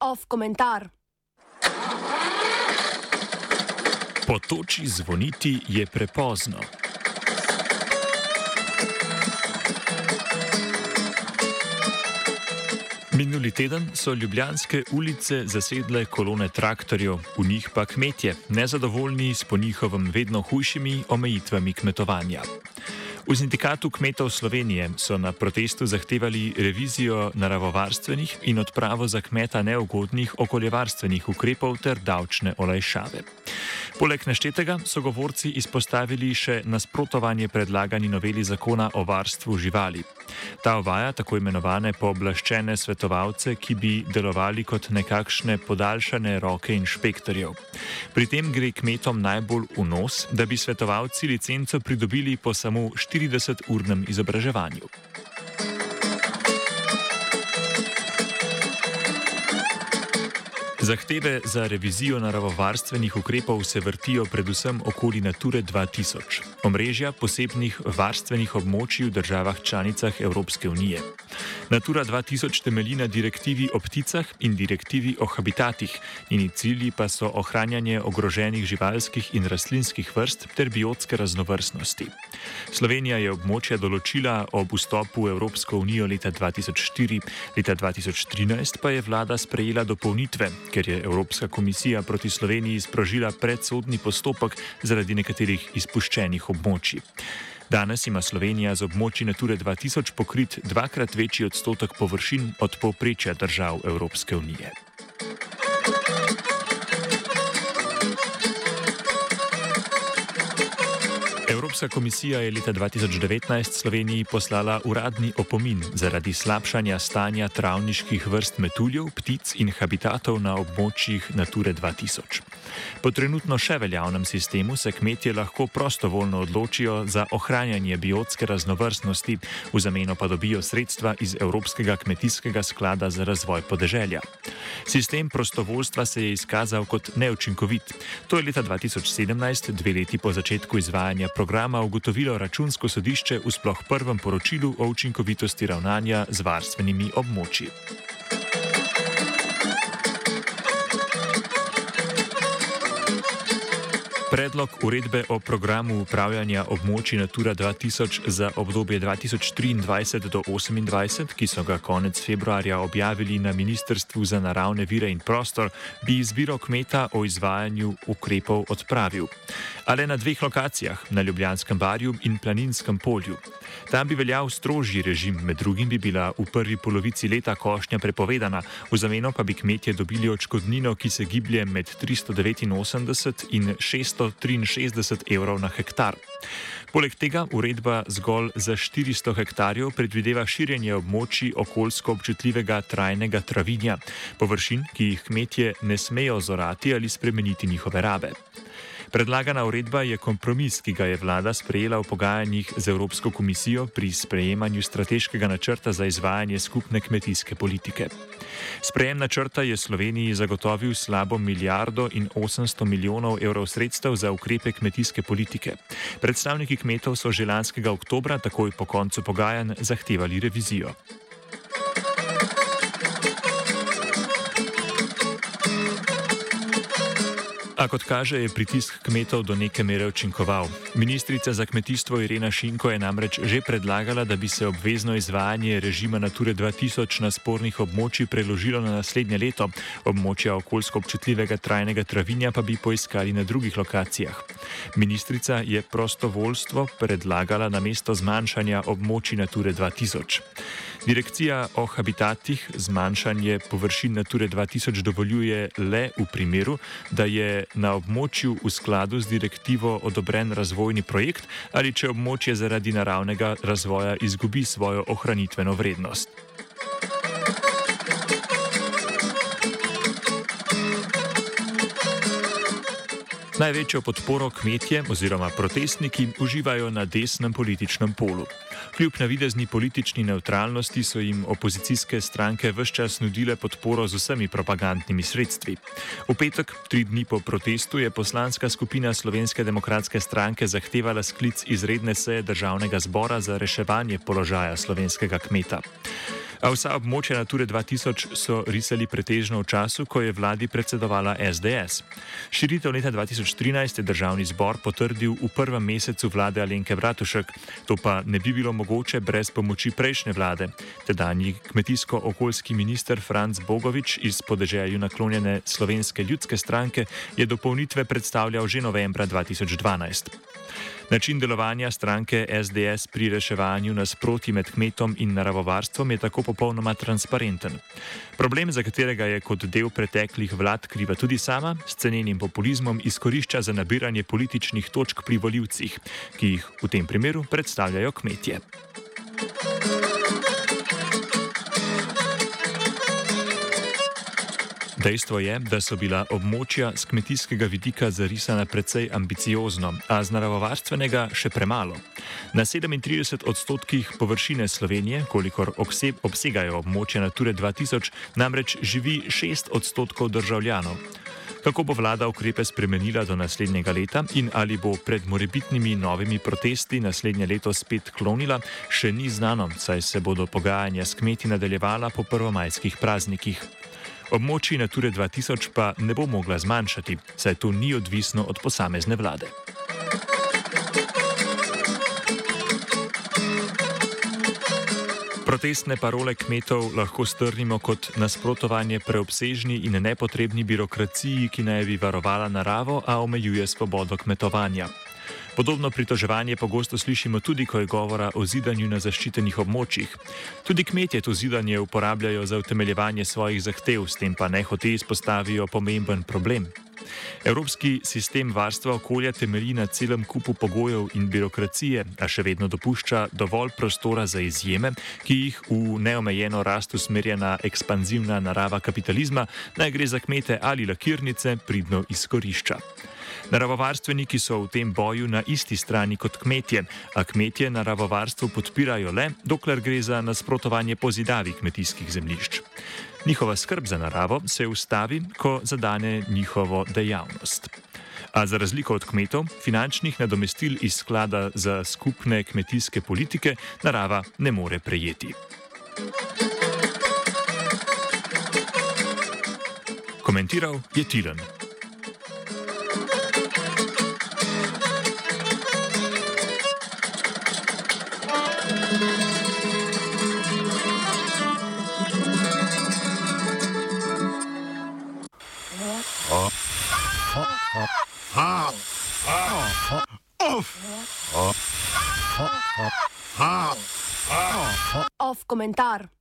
Off komentar. Po toči zvoniti je prepozno. Minuli teden so ljubljanske ulice zasedle kolone traktorjev, v njih pa kmetje, nezadovoljni s po njihovem vedno hujšimi omejitvami kmetovanja. V sindikatu kmetov Slovenije so na protestu zahtevali revizijo naravovarstvenih in odpravo za kmeta neugodnih okoljevarstvenih ukrepov ter davčne olajšave. Poleg naštetega so govorci izpostavili še nasprotovanje predlagani noveli zakona o varstvu živali. Ta uvaja tako imenovane pooblaščene svetovalce, ki bi delovali kot nekakšne podaljšane roke inšpektorjev. Pri tem gre kmetom najbolj v nos, da bi svetovalci licenco pridobili po samo 4. 40-urnem izobraževanju. Zahteve za revizijo naravovarstvenih ukrepov se vrtijo predvsem okoli Nature 2000, omrežja posebnih varstvenih območij v državah članicah Evropske unije. Natura 2000 temelji na direktivi o pticah in direktivi o habitatih, njeni cilji pa so ohranjanje ogroženih živalskih in rastlinskih vrst ter biotske raznovrstnosti. Slovenija je območja določila ob vstopu v Evropsko unijo leta 2004, leta 2013 pa je vlada sprejela dopolnitve ker je Evropska komisija proti Sloveniji sprožila predsodni postopek zaradi nekaterih izpuščenih območij. Danes ima Slovenija z območji Nature 2000 pokrit dvakrat večji odstotek površin od povprečja držav Evropske unije. Evropska komisija je leta 2019 Sloveniji poslala uradni opomin zaradi slabšanja stanja travniških vrst metuljev, ptic in habitatov na območjih Nature 2000. Po trenutno še veljavnem sistemu se kmetje lahko prostovoljno odločijo za ohranjanje biotske raznovrstnosti, v zameno pa dobijo sredstva iz Evropskega kmetijskega sklada za razvoj podeželja. Sistem prostovoljstva se je izkazal kot neučinkovit. To je leta 2017, dve leti po začetku izvajanja programa, ugotovilo računsko sodišče v sploh prvem poročilu o učinkovitosti ravnanja z varstvenimi območji. Predlog uredbe o programu upravljanja območij Natura 2000 za obdobje 2023 do 2028, ki so ga konec februarja objavili na Ministrstvu za naravne vire in prostor, bi izbiro kmeta o izvajanju ukrepov odpravil. Ale na dveh lokacijah, na Ljubljanskem barju in Planinskem polju. Tam bi veljal strožji režim, med drugim bi bila v prvi polovici leta košnja prepovedana, v zameno pa bi kmetje dobili odškodnino, ki se giblje med 389 in 600. 163 evrov na hektar. Poleg tega uredba zgolj za 400 hektarjev predvideva širjenje območij okoljsko občutljivega trajnega travinja, površin, ki jih kmetje ne smejo zorati ali spremeniti njihove rabe. Predlagana uredba je kompromis, ki ga je vlada sprejela v pogajanjih z Evropsko komisijo pri sprejemanju strateškega načrta za izvajanje skupne kmetijske politike. Sprejem načrta je Sloveniji zagotovil slabo milijardo in 800 milijonov evrov sredstev za ukrepe kmetijske politike. Predstavniki kmetov so že lanskega oktobra, takoj po koncu pogajanj, zahtevali revizijo. A kot kaže, je pritisk kmetov do neke mere učinkoval. Ministrica za kmetijstvo Irena Šinko je namreč že predlagala, da bi se obvezno izvajanje režima Nature 2000 na spornih območjih preložilo na naslednje leto, območja okoljsko občutljivega trajnega travinja pa bi poiskali na drugih lokacijah. Ministrica je prostovoljstvo predlagala na mesto zmanjšanja območij Nature 2000. Direkcija o habitatih zmanjšanje površin Nature 2000 dovoljuje le v primeru, da je na območju v skladu z direktivo odobren razvojni projekt ali če območje zaradi naravnega razvoja izgubi svojo ohranitveno vrednost. Največjo podporo kmetje oziroma protestniki uživajo na desnem političnem polu. Kljub navidezni politični neutralnosti so jim opozicijske stranke vse čas nudile podporo z vsemi propagandnimi sredstvi. V petek, tri dni po protestu, je poslanska skupina Slovenske demokratske stranke zahtevala sklic izredne seje državnega zbora za reševanje položaja slovenskega kmeta. A vsa območja Nature 2000 so risali pretežno v času, ko je vladi predsedovala SDS. Širitev leta 2013 je državni zbor potrdil v prvem mesecu vlade Alenke Bratušek, to pa ne bi bilo mogoče brez pomoči prejšnje vlade. Tedanji kmetijsko-okoljski minister Franz Bogovič iz podeželju naklonjene slovenske ljudske stranke je dopolnitve predstavljal že novembra 2012. Način delovanja stranke SDS pri reševanju nasproti med kmetom in naravovarstvom je tako popolnoma transparenten. Problem, za katerega je kot del preteklih vlad kriva tudi sama, s cenjenim populizmom izkorišča za nabiranje političnih točk pri voljivcih, ki jih v tem primeru predstavljajo kmetje. Dejstvo je, da so bila območja z kmetijskega vidika zarisana precej ambiciozno, a z naravovarstvenega še premalo. Na 37 odstotkih površine Slovenije, kolikor obsegajo območja Nature 2000, namreč živi 6 odstotkov državljanov. Kako bo vlada ukrepe spremenila do naslednjega leta in ali bo pred morebitnimi novimi protesti naslednje leto spet klonila, še ni znano, saj se bodo pogajanja s kmeti nadaljevala po prvomajskih praznikih. Območji Nature 2000 pa ne bo mogla zmanjšati, saj to ni odvisno od posamezne vlade. Protestne parole kmetov lahko strnimo kot nasprotovanje preobsežni in nepotrebni birokraciji, ki naj bi varovala naravo, a omejuje svobodo kmetovanja. Podobno pritoževanje pogosto slišimo tudi, ko je govora o zidanju na zaščitenih območjih. Tudi kmetje to zidanje uporabljajo za utemeljevanje svojih zahtev, s tem pa ne hote izpostavijo pomemben problem. Evropski sistem varstva okolja temelji na celem kupu pogojev in birokracije, a še vedno dopušča dovolj prostora za izjeme, ki jih v neomejeno rast usmerjena ekspanzivna narava kapitalizma, naj gre za kmete ali lakirnice, pridno izkorišča. Naravovarstveniki so v tem boju na isti strani kot kmetje, a kmetje naravovarstvo podpirajo le, dokler gre za nasprotovanje pozidavi kmetijskih zemljišč. Njihova skrb za naravo se ustavi, ko zadane njihovo dejavnost. A za razliko od kmetov, finančnih nadomestil iz sklada za skupne kmetijske politike narava ne more prejeti. Komentiral je Tilan. Off komentar.